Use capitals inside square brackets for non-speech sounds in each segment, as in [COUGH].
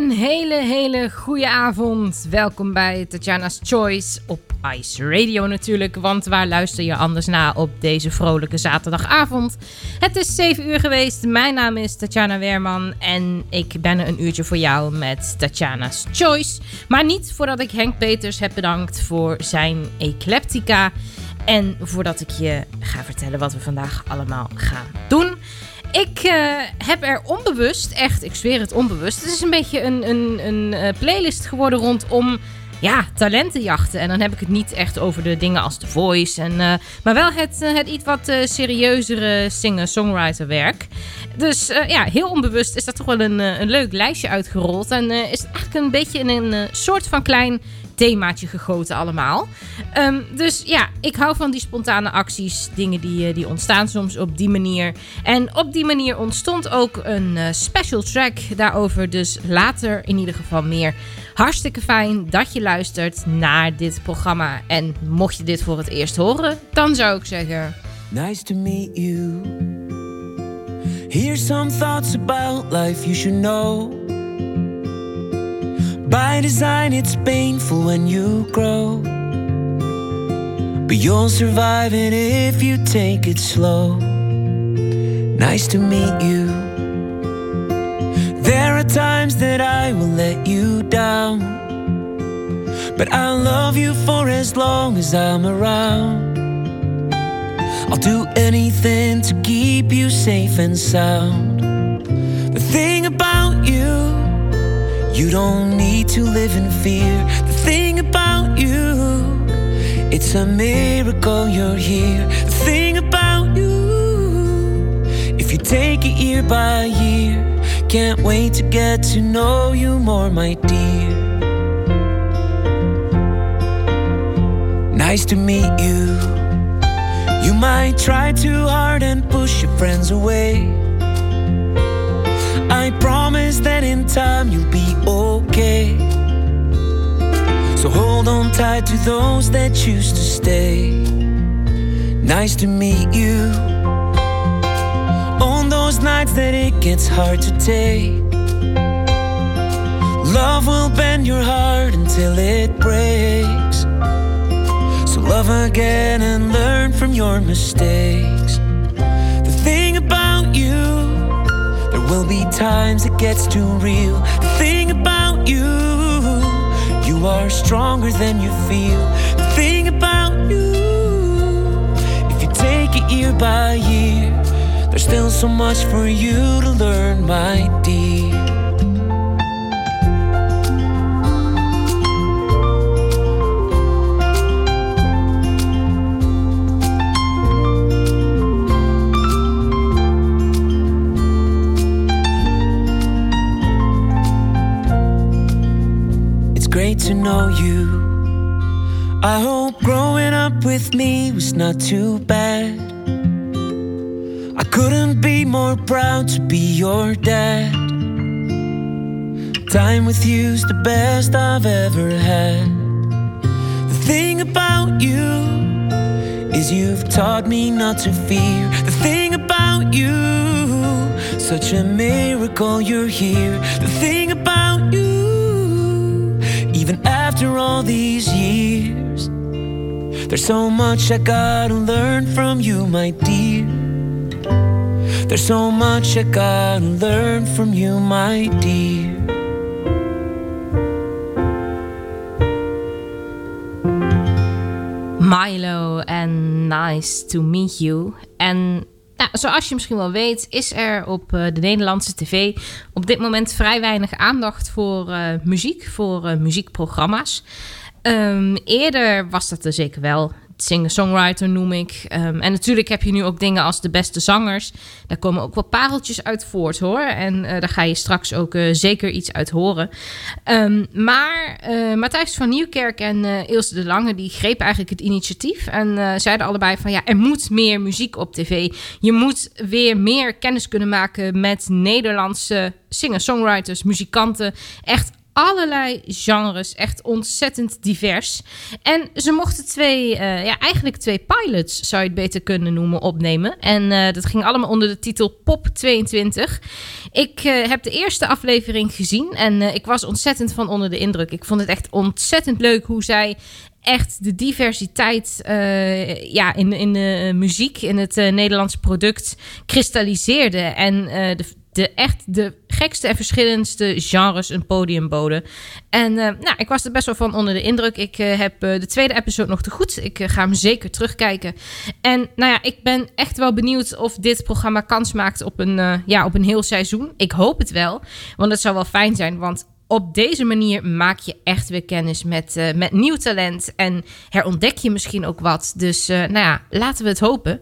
Een hele, hele goede avond. Welkom bij Tatjana's Choice op Ice Radio natuurlijk. Want waar luister je anders naar op deze vrolijke zaterdagavond? Het is 7 uur geweest. Mijn naam is Tatjana Weerman. En ik ben er een uurtje voor jou met Tatjana's Choice. Maar niet voordat ik Henk Peters heb bedankt voor zijn Ecleptica. En voordat ik je ga vertellen wat we vandaag allemaal gaan doen. Ik eh, heb er onbewust, echt, ik zweer het onbewust. Het is een beetje een, een, een eh, playlist geworden rondom ja, talentenjachten. En dan heb ik het niet echt over de dingen als The Voice. En, eh, maar wel het, het iets wat serieuzere singer-songwriter werk. Dus ja, heel onbewust is dat toch wel een, een leuk lijstje uitgerold. En is het eigenlijk een beetje in een soort van klein themaatje gegoten allemaal. Ehm, dus ja, ik hou van die spontane acties. Dingen die, eh, die ontstaan soms op die manier. En op die manier ontstond ook een eh, special track daarover. Dus later in ieder geval meer. Hartstikke fijn dat je luistert naar dit programma. En mocht je dit voor het eerst horen, dan zou ik zeggen... Nice to meet you. Here's some thoughts about life you should know. By design, it's painful when you grow. But you'll survive it if you take it slow. Nice to meet you. There are times that I will let you down. But I'll love you for as long as I'm around. I'll do anything to keep you safe and sound. You don't need to live in fear. The thing about you, it's a miracle you're here. The thing about you, if you take it year by year, can't wait to get to know you more, my dear. Nice to meet you. You might try too hard and push your friends away. Promise that in time you'll be okay. So hold on tight to those that choose to stay. Nice to meet you. On those nights that it gets hard to take. Love will bend your heart until it breaks. So love again and learn from your mistakes. Will be times it gets too real. The thing about you, you are stronger than you feel. The thing about you, if you take it year by year, there's still so much for you to learn, my dear. To know you. I hope growing up with me was not too bad. I couldn't be more proud to be your dad. Time with you's the best I've ever had. The thing about you is you've taught me not to fear. The thing about you, such a miracle you're here. The thing about you, after all these years, there's so much I gotta learn from you, my dear. There's so much I gotta learn from you, my dear. Milo and Nice to Meet You. En nou, zoals je misschien wel weet, is er op eh, de Nederlandse tv op dit moment vrij weinig aandacht voor eh, muziek, voor eh, muziekprogramma's. Ehm, eerder was dat er zeker wel. Singer-songwriter noem ik. Ehm, en natuurlijk heb je nu ook dingen als de beste zangers. Daar komen ook wel pareltjes uit voort hoor. En eh, daar ga je straks ook eh, zeker iets uit horen. Ehm, maar eh, Matthijs van Nieuwkerk en Ilse de Lange die grepen eigenlijk het initiatief. En zeiden allebei van ja, er moet meer muziek op tv. Je moet weer meer kennis kunnen maken met Nederlandse singer-songwriters, muzikanten. Echt allerlei genres, echt ontzettend divers. En ze mochten twee, eh, ja, eigenlijk twee pilots, zou je het beter kunnen noemen, opnemen. En eh, dat ging allemaal onder de titel Pop 22. Ik eh, heb de eerste aflevering gezien en ik was ontzettend van onder de indruk. Ik vond het echt ontzettend leuk hoe zij echt de diversiteit ja, in, in de muziek, in het eh, Nederlandse product kristalliseerde. En de, de echt de gekste en verschillendste genres een podium boden. En eh, nou, ik was er best wel van onder de indruk. Ik eh, heb eh, de tweede episode nog te goed. Ik ga hem zeker terugkijken. En nou ja, ik ben echt wel benieuwd of dit programma kans maakt op een, ja, op een heel seizoen. Ik hoop het wel, want het zou wel fijn zijn. Want op deze manier maak je echt weer kennis met, eh, met nieuw talent. En herontdek je misschien ook wat. Dus eh, nou ja, laten we het hopen.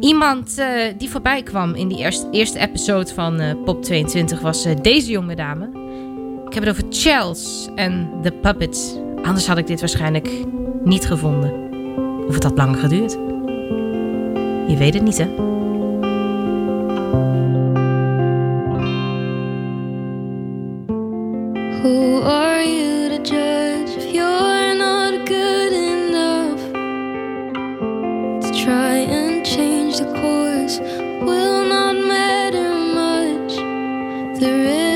Iemand eh, die voorbij kwam in die eerste, eerste episode van Pop 22 was deze jonge dame. Ik heb het over Chels en The Puppets. Anders had ik dit waarschijnlijk niet gevonden. Of het had lang geduurd. Je weet het niet, hè? Who are you to judge if you're not good enough to try and change the course? Will not matter much. The river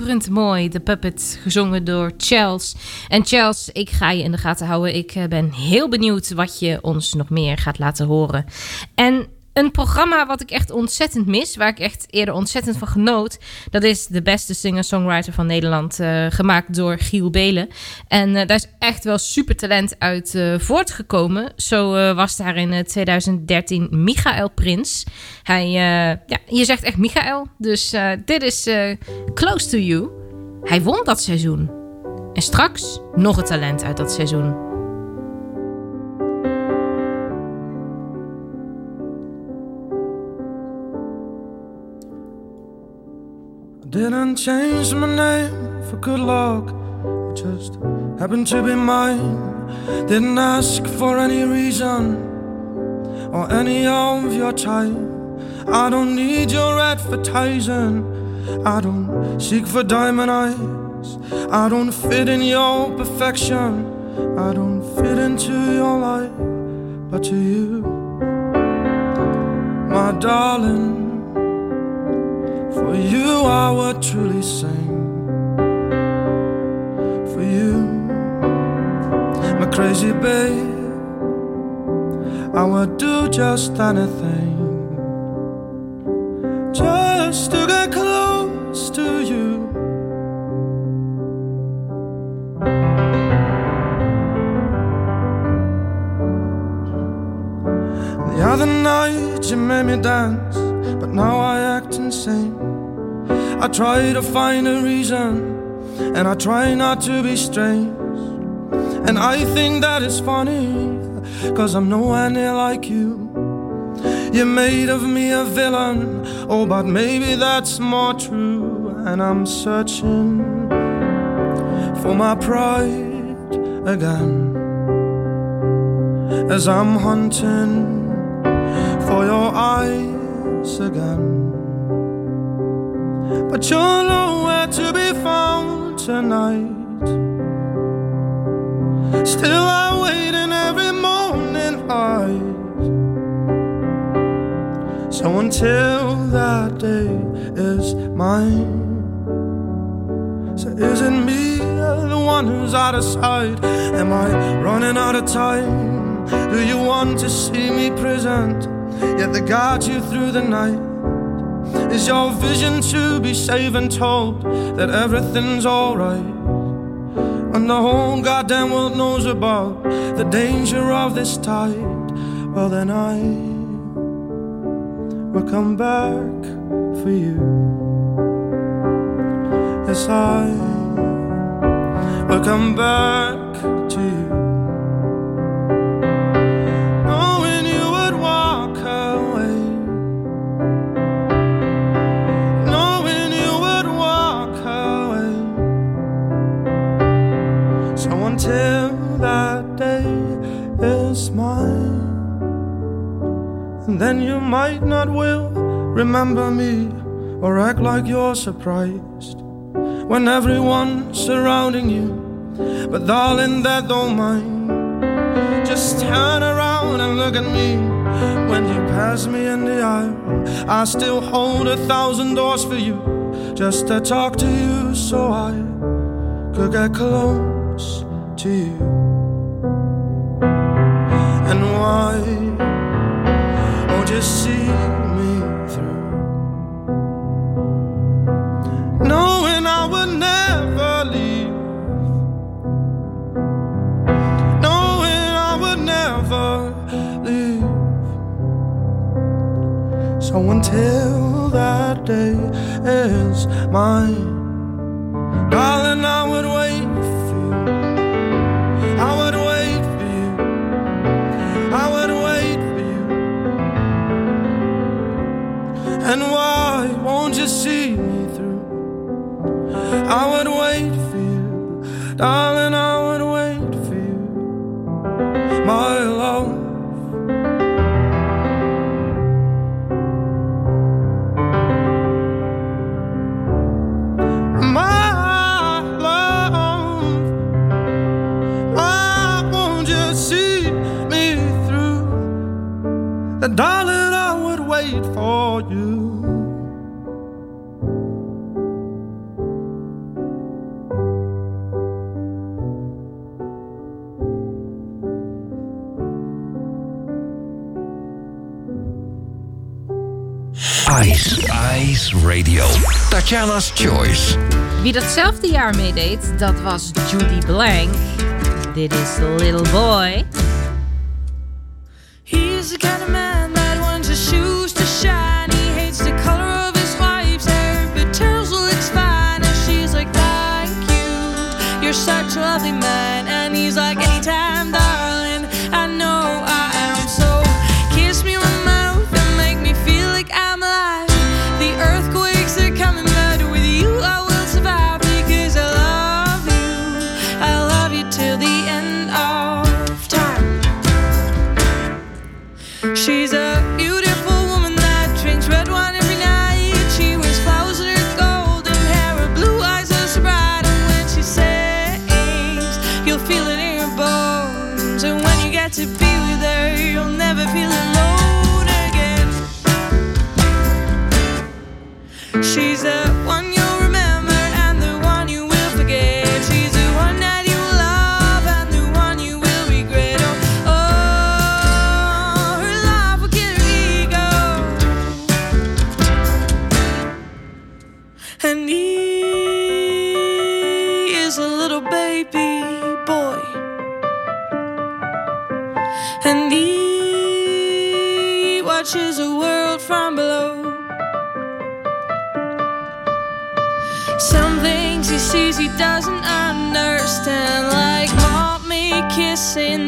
betoverend mooi. De Puppet, gezongen door Charles. En Charles, ik ga je in de gaten houden. Ik eh, ben heel benieuwd wat je ons nog meer gaat laten horen. En een programma wat ik echt ontzettend mis, waar ik echt eerder ontzettend van genoot, dat is de beste singer-songwriter van Nederland, eh, gemaakt door Giel Belen. En eh, daar is echt wel super talent uit eh, voortgekomen. Zo was daar in eh, 2013 Michael Prins. Hij, ja, je zegt echt Michael, dus dit is Close to You. Hij won dat seizoen. En straks nog een talent uit dat seizoen. Didn't change my name for good luck. It just happened to be mine. Didn't ask for any reason or any of your time. I don't need your advertising. I don't seek for diamond eyes. I don't fit in your perfection. I don't fit into your life. But to you, my darling. For you, I would truly sing. For you, my crazy babe, I would do just anything. I try to find a reason, and I try not to be strange. And I think that is funny, cause I'm nowhere near like you. You made of me a villain, oh, but maybe that's more true. And I'm searching for my pride again as I'm hunting for your eyes again. But you're nowhere to be found tonight. Still, I wait in every morning light. So until that day is mine. So is it me, the one who's out of sight? Am I running out of time? Do you want to see me present? Yet they guide you through the night. Is your vision to be safe and told that everything's alright? And the whole goddamn world knows about the danger of this tide. Well, then I will come back for you. Yes, I will come back to you. Then you might not will remember me or act like you're surprised when everyone's surrounding you. But darling, that don't mind. Just turn around and look at me. When you pass me in the aisle, I still hold a thousand doors for you. Just to talk to you so I could get close to you. And why So until that day is mine, darling, I would wait for you. I would wait for you. I would wait for you. And why won't you see me through? I would wait for you, darling. Choice. Wie datzelfde jaar meedeed, dat was Judy Blank. Dit is Little Boy.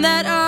that I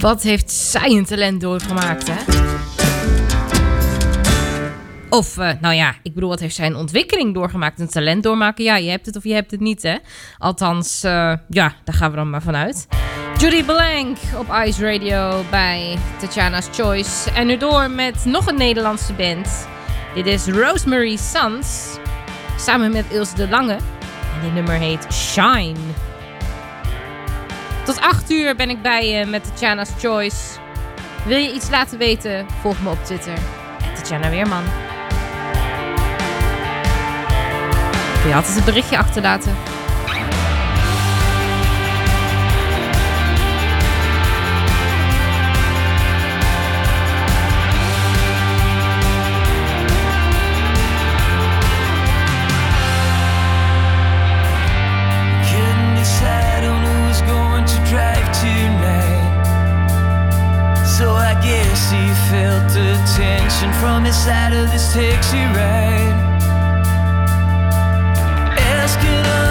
Wat heeft zij een talent doorgemaakt, hè? Of, eh, nou ja, ik bedoel, wat heeft zij een ontwikkeling doorgemaakt? Een talent doormaken? Ja, je hebt het of je hebt het niet, hè? Althans, eh, ja, daar gaan we dan maar vanuit. Judy Blank op Ice Radio bij Tatjana's Choice. En nu door met nog een Nederlandse band. Dit is Rosemary Sons. Samen met Ilse de Lange. En die nummer heet Shine. Tot 8 uur ben ik bij je met Tatjana's Choice. Wil je iets laten weten? Volg me op Twitter. Tatjana Weerman. Kun je altijd een berichtje achterlaten? felt the tension from inside of this taxi ride. Asking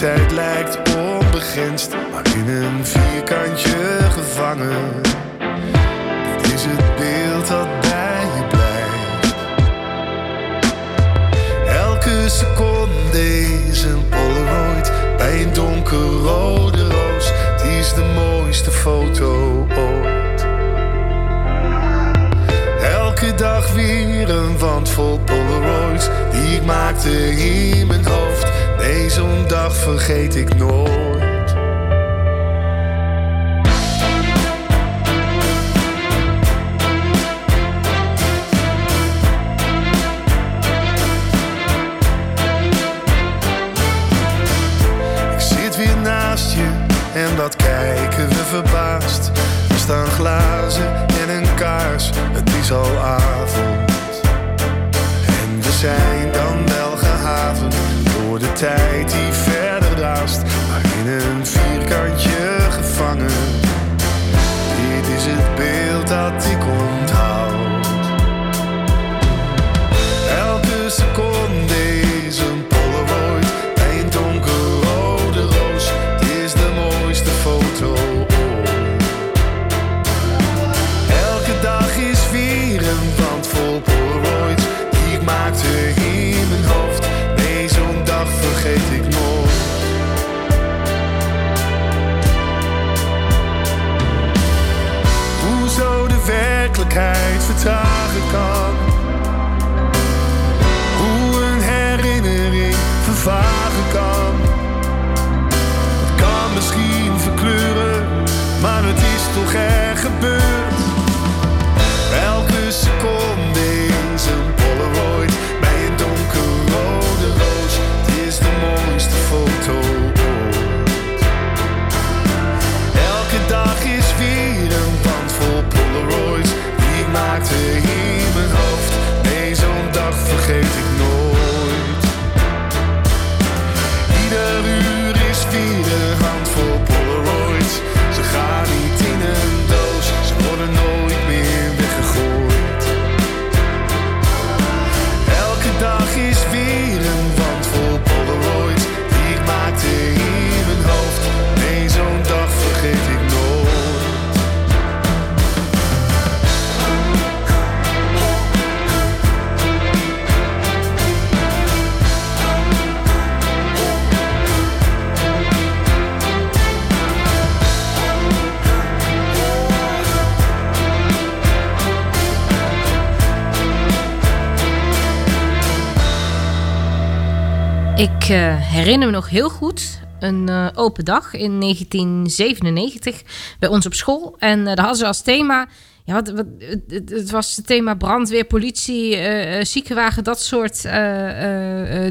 tijd lijkt onbegrensd, maar in een vierkantje gevangen. Dit is het beeld dat bij je blijft. Elke seconde is een Polaroid bij een donkerrode roos. Het is de mooiste foto ooit. Elke dag weer een wand vol Polaroids die ik maakte in mijn hoofd. Zo'n dag vergeet ik nooit. Tijd die verder raast. Maar in een vierkantje herinner me nog heel goed een eh, open dag in 1997 bij ons op school. En eh, daar hadden ze als thema. Ja, wat, het, het was het thema brandweer, politie, eh, ziekenwagen, dat soort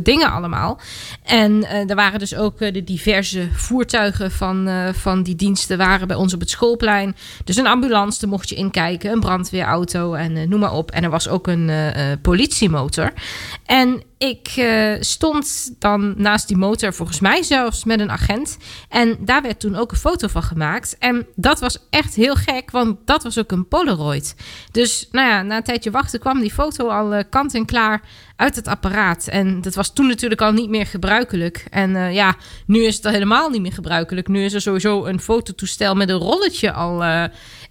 dingen allemaal. En er waren dus ook de diverse voertuigen van, van die diensten waren bij ons op het schoolplein. Dus een ambulance, daar mocht je inkijken, een brandweerauto en noem maar op. En er was ook een politiemotor. En ik eh, stond dan naast die motor, volgens mij zelfs met een agent. En daar werd toen ook een foto van gemaakt. En dat was echt heel gek, want dat was ook een Polaroid. Dus nou ja, na een tijdje wachten kwam die foto al eh, kant en klaar uit het apparaat. En dat was toen natuurlijk al niet meer gebruikelijk. En eh, ja, nu is het al helemaal niet meer gebruikelijk. Nu is er sowieso een fototoestel met een rolletje al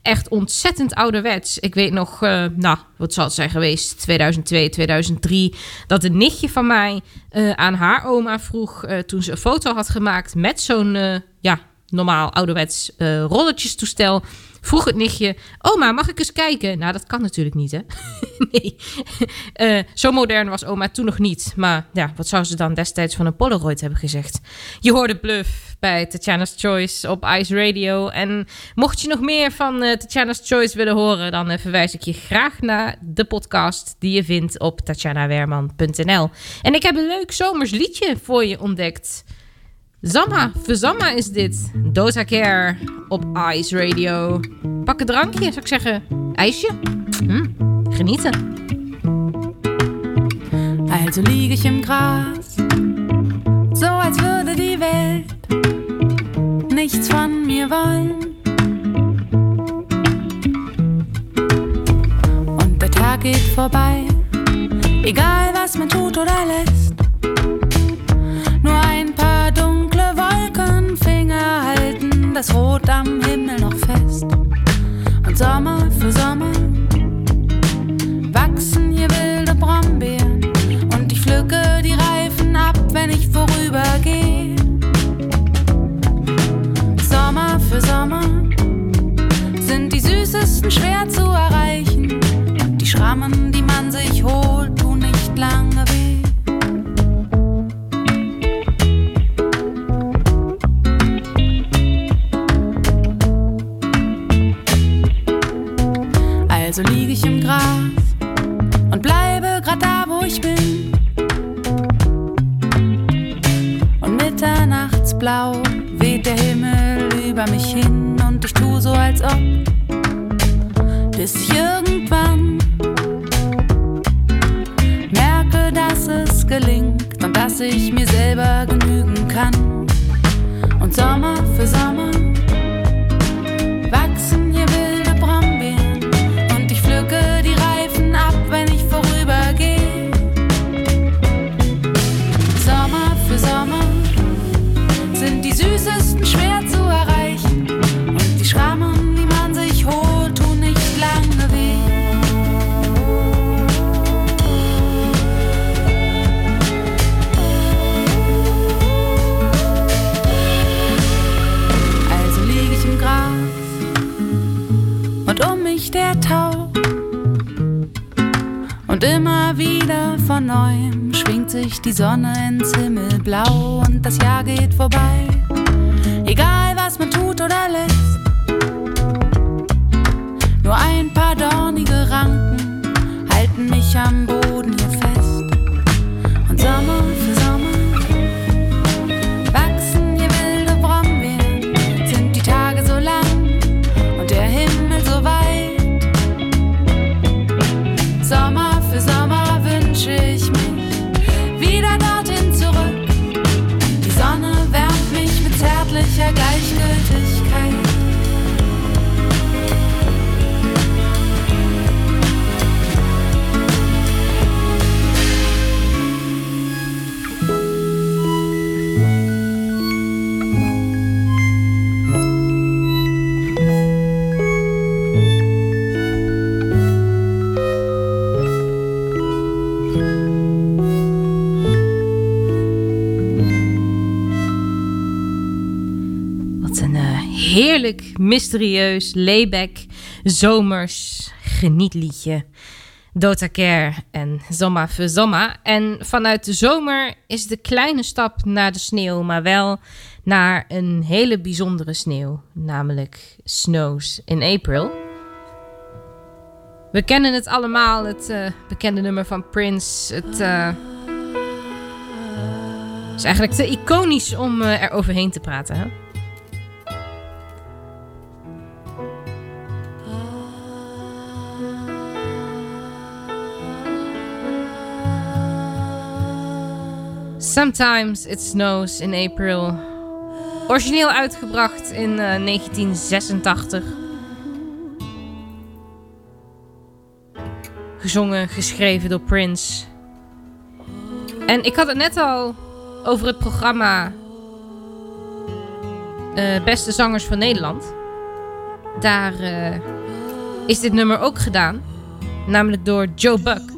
echt ontzettend ouderwets. Ik weet nog, nou, wat zal het zijn geweest? 2002, 2003. Dat een nichtje van mij eh, aan haar oma vroeg... eh, toen ze een foto had gemaakt met zo'n, eh, ja, normaal ouderwets rolletjestoestel... Vroeg het nichtje, oma, mag ik eens kijken? Nou, dat kan natuurlijk niet, hè? [LAUGHS] nee. Eh, zo modern was oma toen nog niet. Maar ja, wat zou ze dan destijds van een Polaroid hebben gezegd? Je hoorde Bluff bij Tatjana's Choice op Ice Radio. En mocht je nog meer van eh Tatjana's Choice willen horen... dan eh, verwijs ik je graag naar de podcast die je vindt op tatjanawerman.nl. En ik heb een leuk zomers liedje voor je ontdekt... Zamma, Verzamma is dit. Dota Care op Ice Radio. Pak een drankje, zou ik zeggen. IJsje. Hm, genieten. Also liege ich im Gras, so als würde die Welt nichts von mir wollen. Jahr geht vorbei. Egal was man tut oder lässt. Das Rot am Himmel noch fest. Und Sommer für Sommer wachsen hier wilde Brombeeren. Und ich pflücke die Reifen ab, wenn ich vorübergehe. Sommer für Sommer sind die süßesten schwer zu erreichen. Die Schrammen, die man sich holt, tun nicht lange weh. Mysterieus, layback, zomers genietliedje. Dota Care en Zomma voor Zomma. En vanuit de zomer is de kleine stap naar de sneeuw, maar wel naar een hele bijzondere sneeuw, namelijk Snows in April. We kennen het allemaal, het eh, bekende nummer van Prince. Het eh, is eigenlijk te iconisch om eh, er overheen te praten. Hè? Sometimes It Snows in April. Origineel uitgebracht in eh, 1986. Gezongen, geschreven door Prince. En ik had het net al over het programma eh, Beste Zangers van Nederland. Daar eh, is dit nummer ook gedaan. Namelijk door Joe Buck.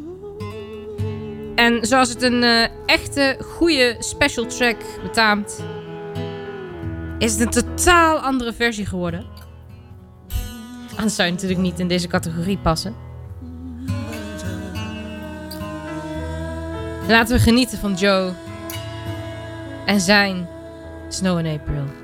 En zoals het een eh, echte goede special track betaamt, is het een totaal andere versie geworden. Anders zou je natuurlijk niet in deze categorie passen. Laten we genieten van Joe en zijn Snow in April.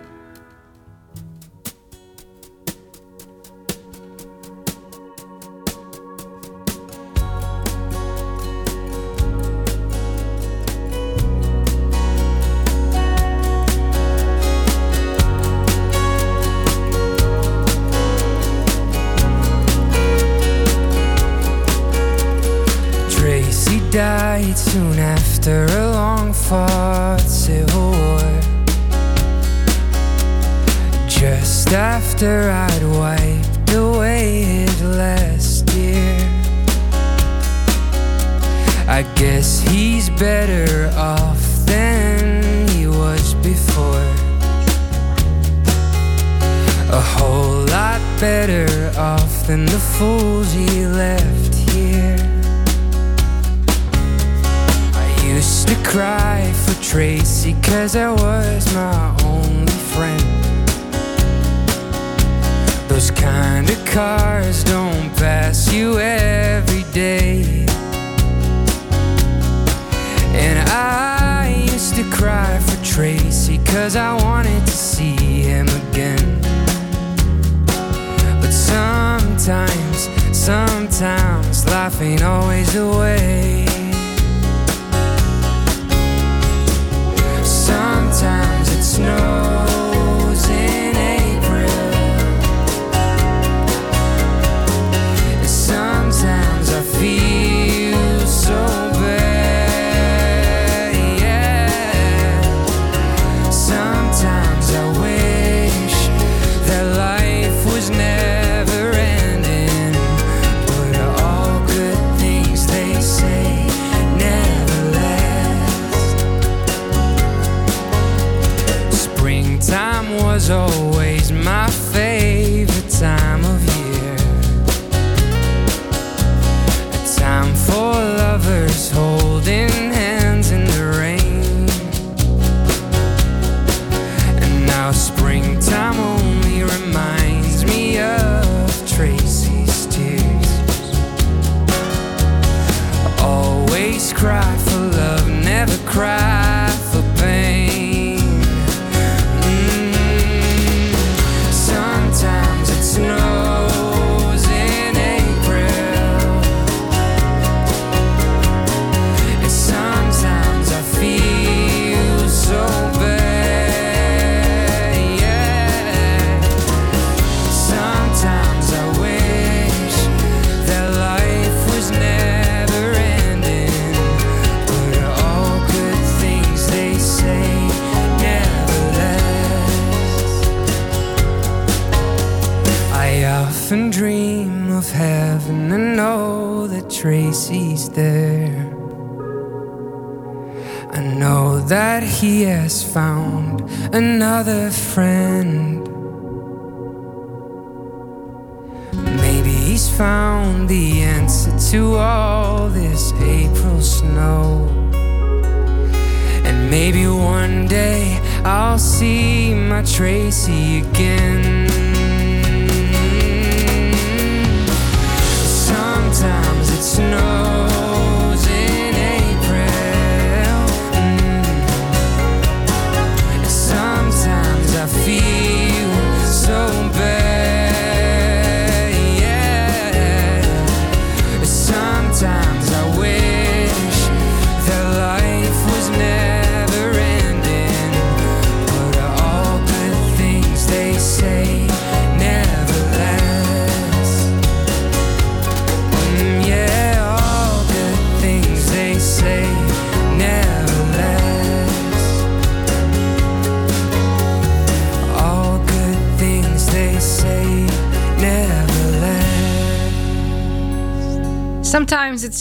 my Tracy again.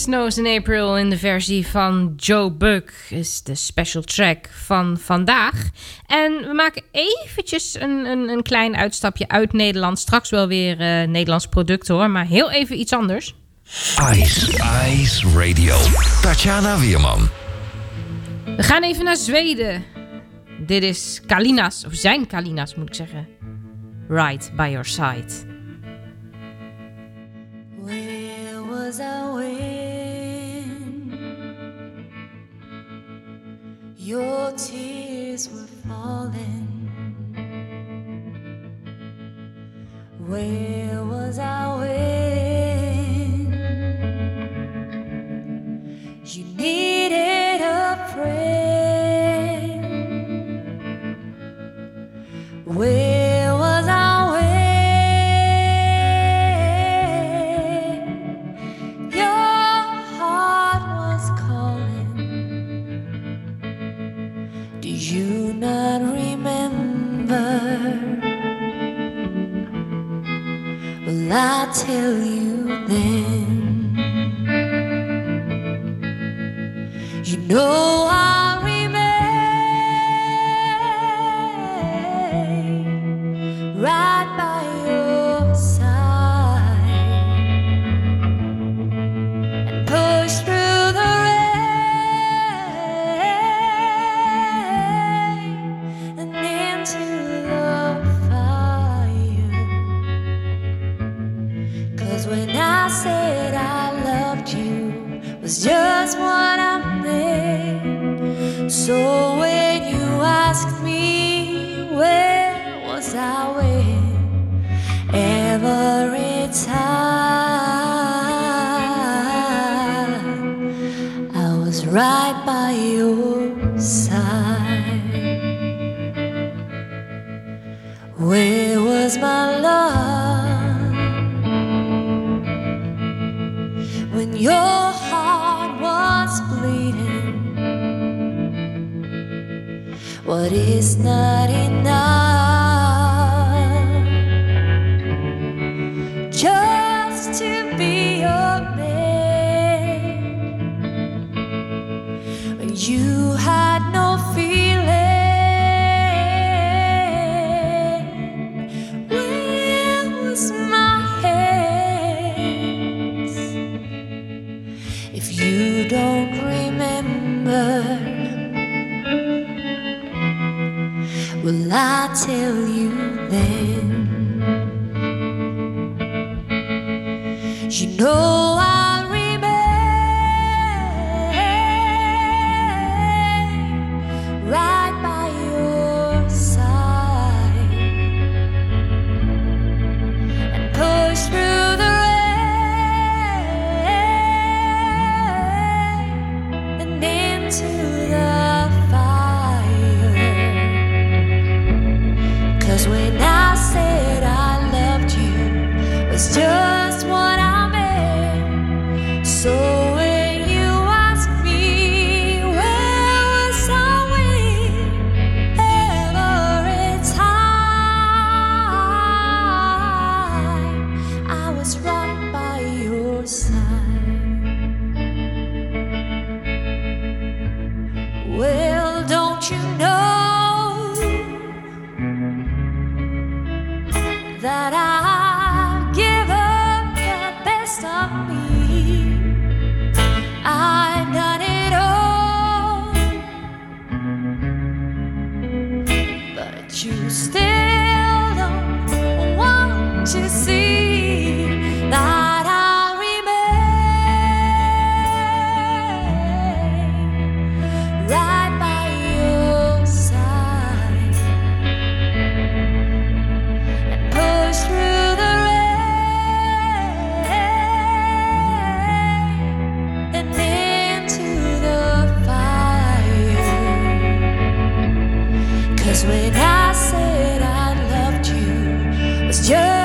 Snows in April in de versie van Joe Buck is de special track van vandaag. En we maken eventjes een, een, een klein uitstapje uit Nederland. Straks wel weer eh, Nederlands product hoor, maar heel even iets anders. Ice, Ice Radio. Tatjana Weerman. We gaan even naar Zweden. Dit is Kalinas, of zijn Kalinas moet ik zeggen. Right by your side. was I? Your tears were falling. Where was I when you needed a prayer? Where tell you. Tell you there. Dieu.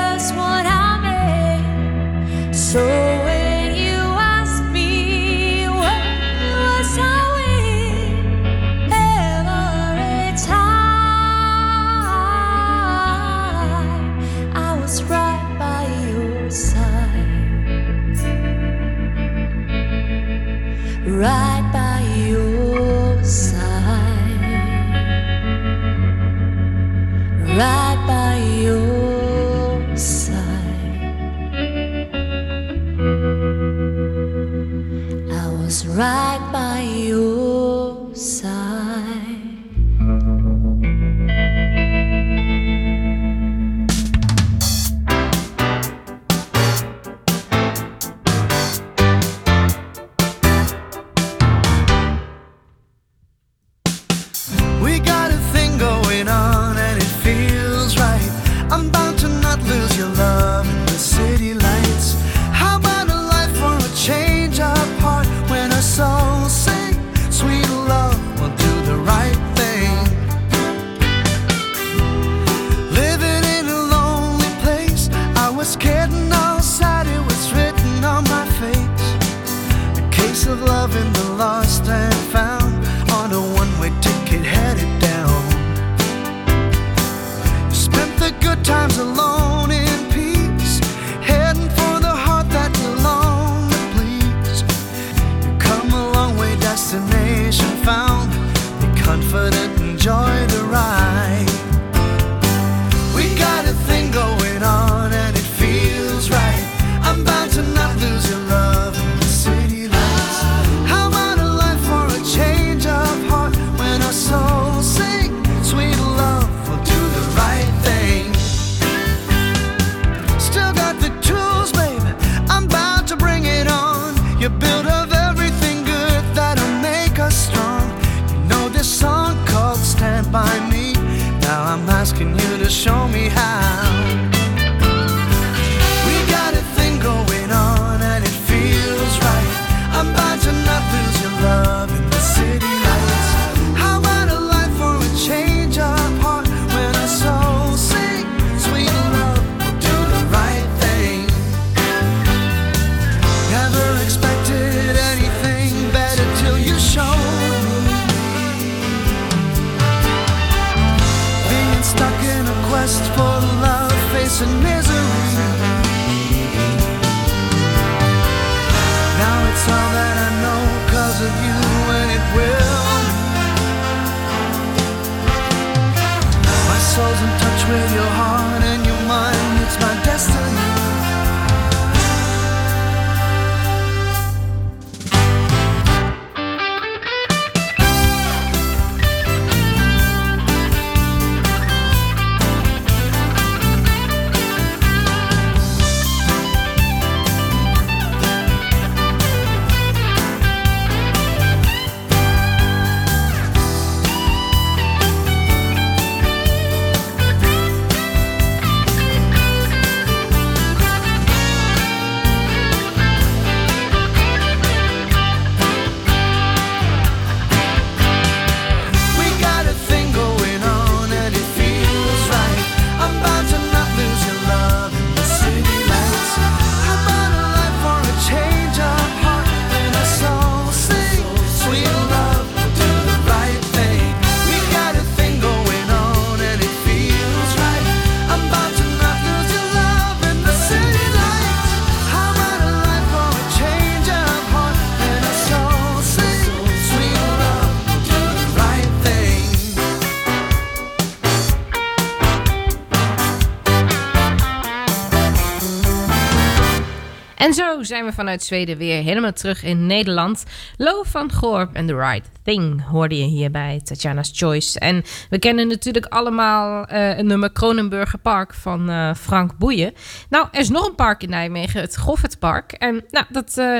zijn we vanuit Zweden weer helemaal terug in Nederland. Lo van Gorp en The Right Thing hoorde je hier bij Tatjana's Choice. En we kennen natuurlijk allemaal eh, uh, een nummer Kronenburger Park van eh, Frank Boeien. Nou, er is nog een park in Nijmegen, het Goffertpark. En nou, dat eh,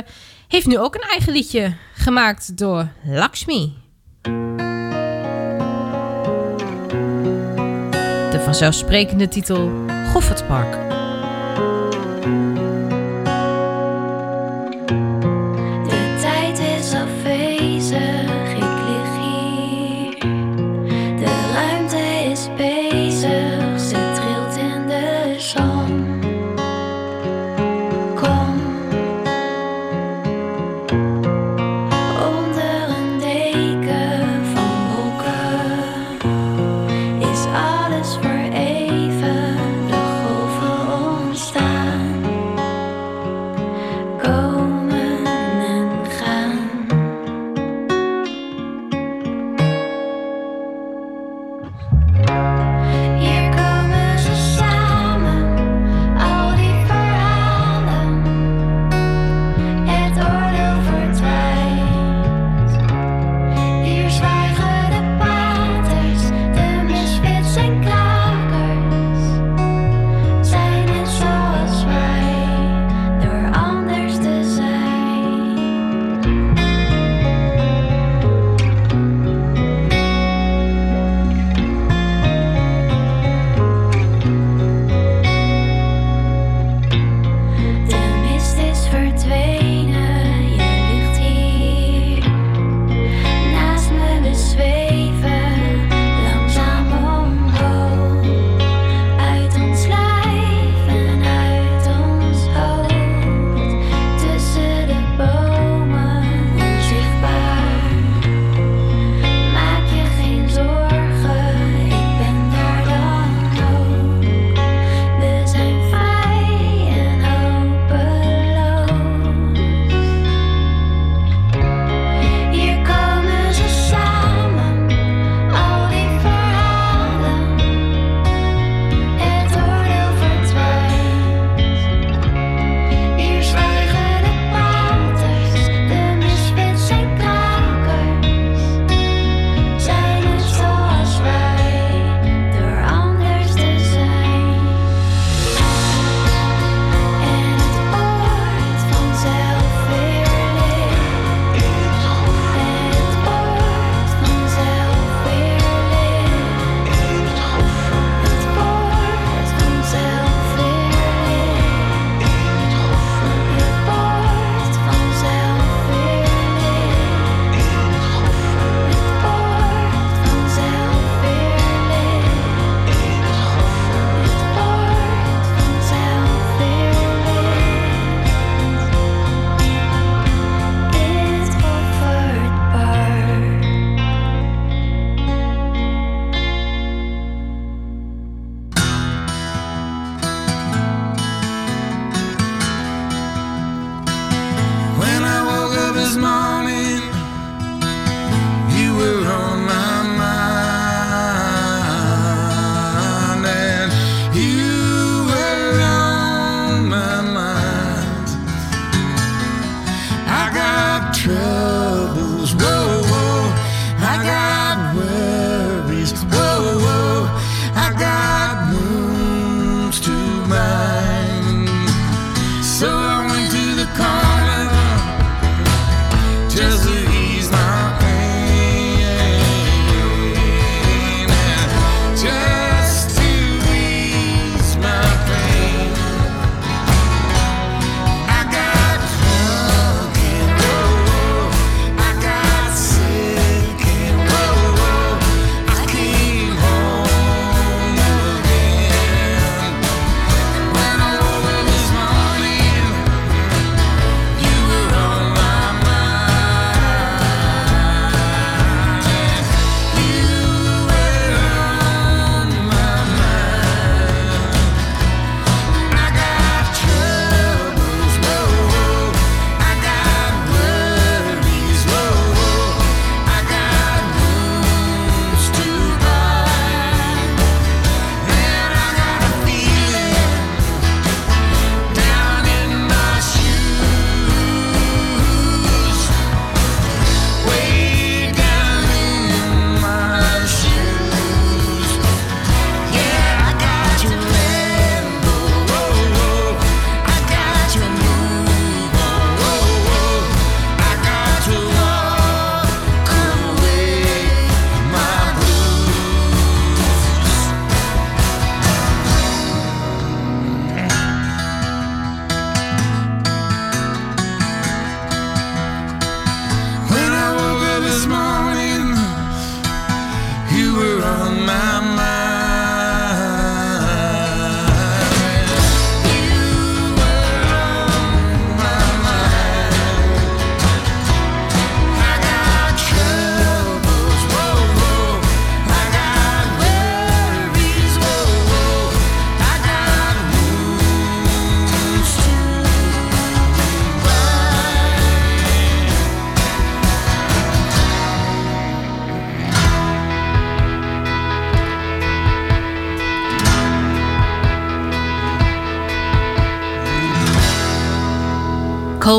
heeft nu ook een eigen liedje gemaakt door Lakshmi. De vanzelfsprekende titel Goffertpark.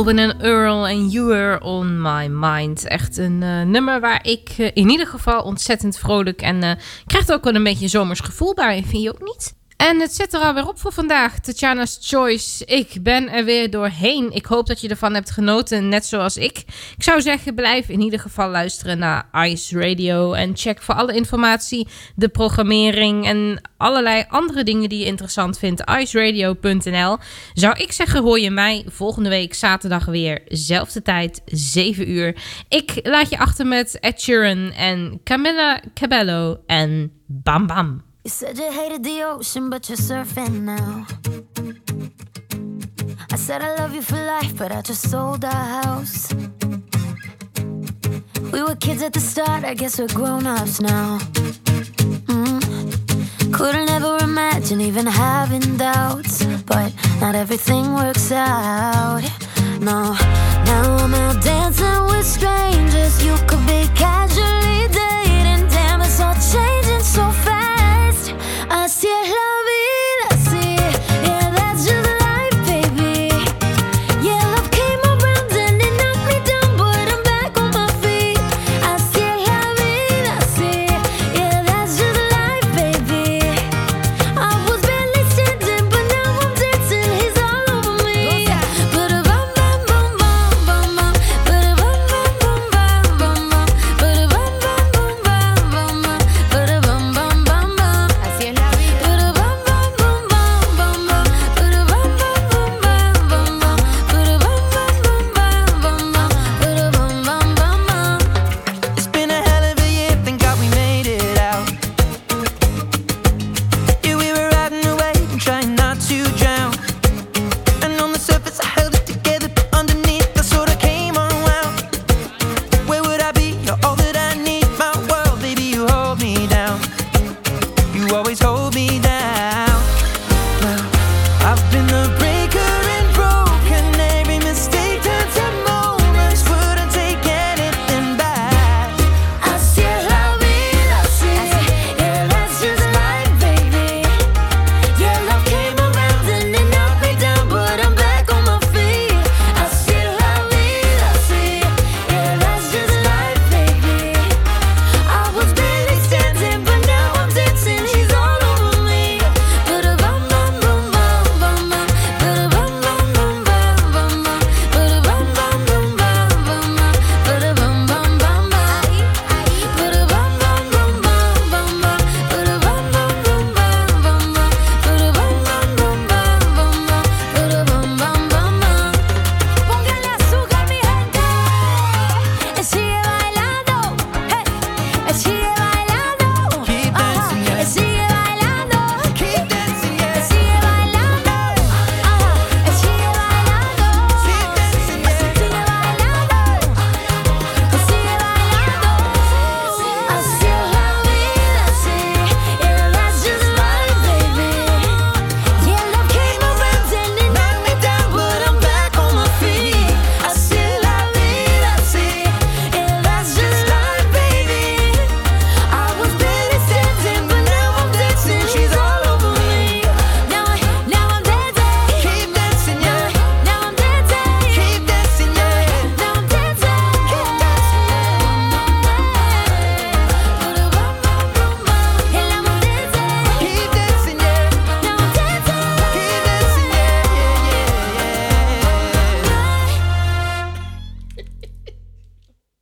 Colvin en Earl en You Were On My Mind. Echt een eh, nummer waar ik eh, in ieder geval ontzettend vrolijk en eh krijgt ook wel een beetje zomers gevoel bij. Vind je ook niet? En het zit er alweer op voor vandaag. Tatjana's Choice. Ik ben er weer doorheen. Ik hoop dat je ervan hebt genoten, net zoals ik. Ik zou zeggen, blijf in ieder geval luisteren naar Ice Radio. En check voor alle informatie, de programmering en allerlei andere dingen die je interessant vindt. iceradio.nl. Zou ik zeggen, hoor je mij volgende week zaterdag weer. Zelfde tijd, 7 uur. Ik laat je achter met Ed Sheeran en Camilla Cabello en Bam Bam. You said you hated the ocean, but you're surfing now. I said I love you for life, but I just sold our house. We were kids at the start, I guess we're grown ups now. Mm. Couldn't ever imagine even having doubts, but not everything works out. No, now I'm out dancing with strangers. You could be casually dead. Assim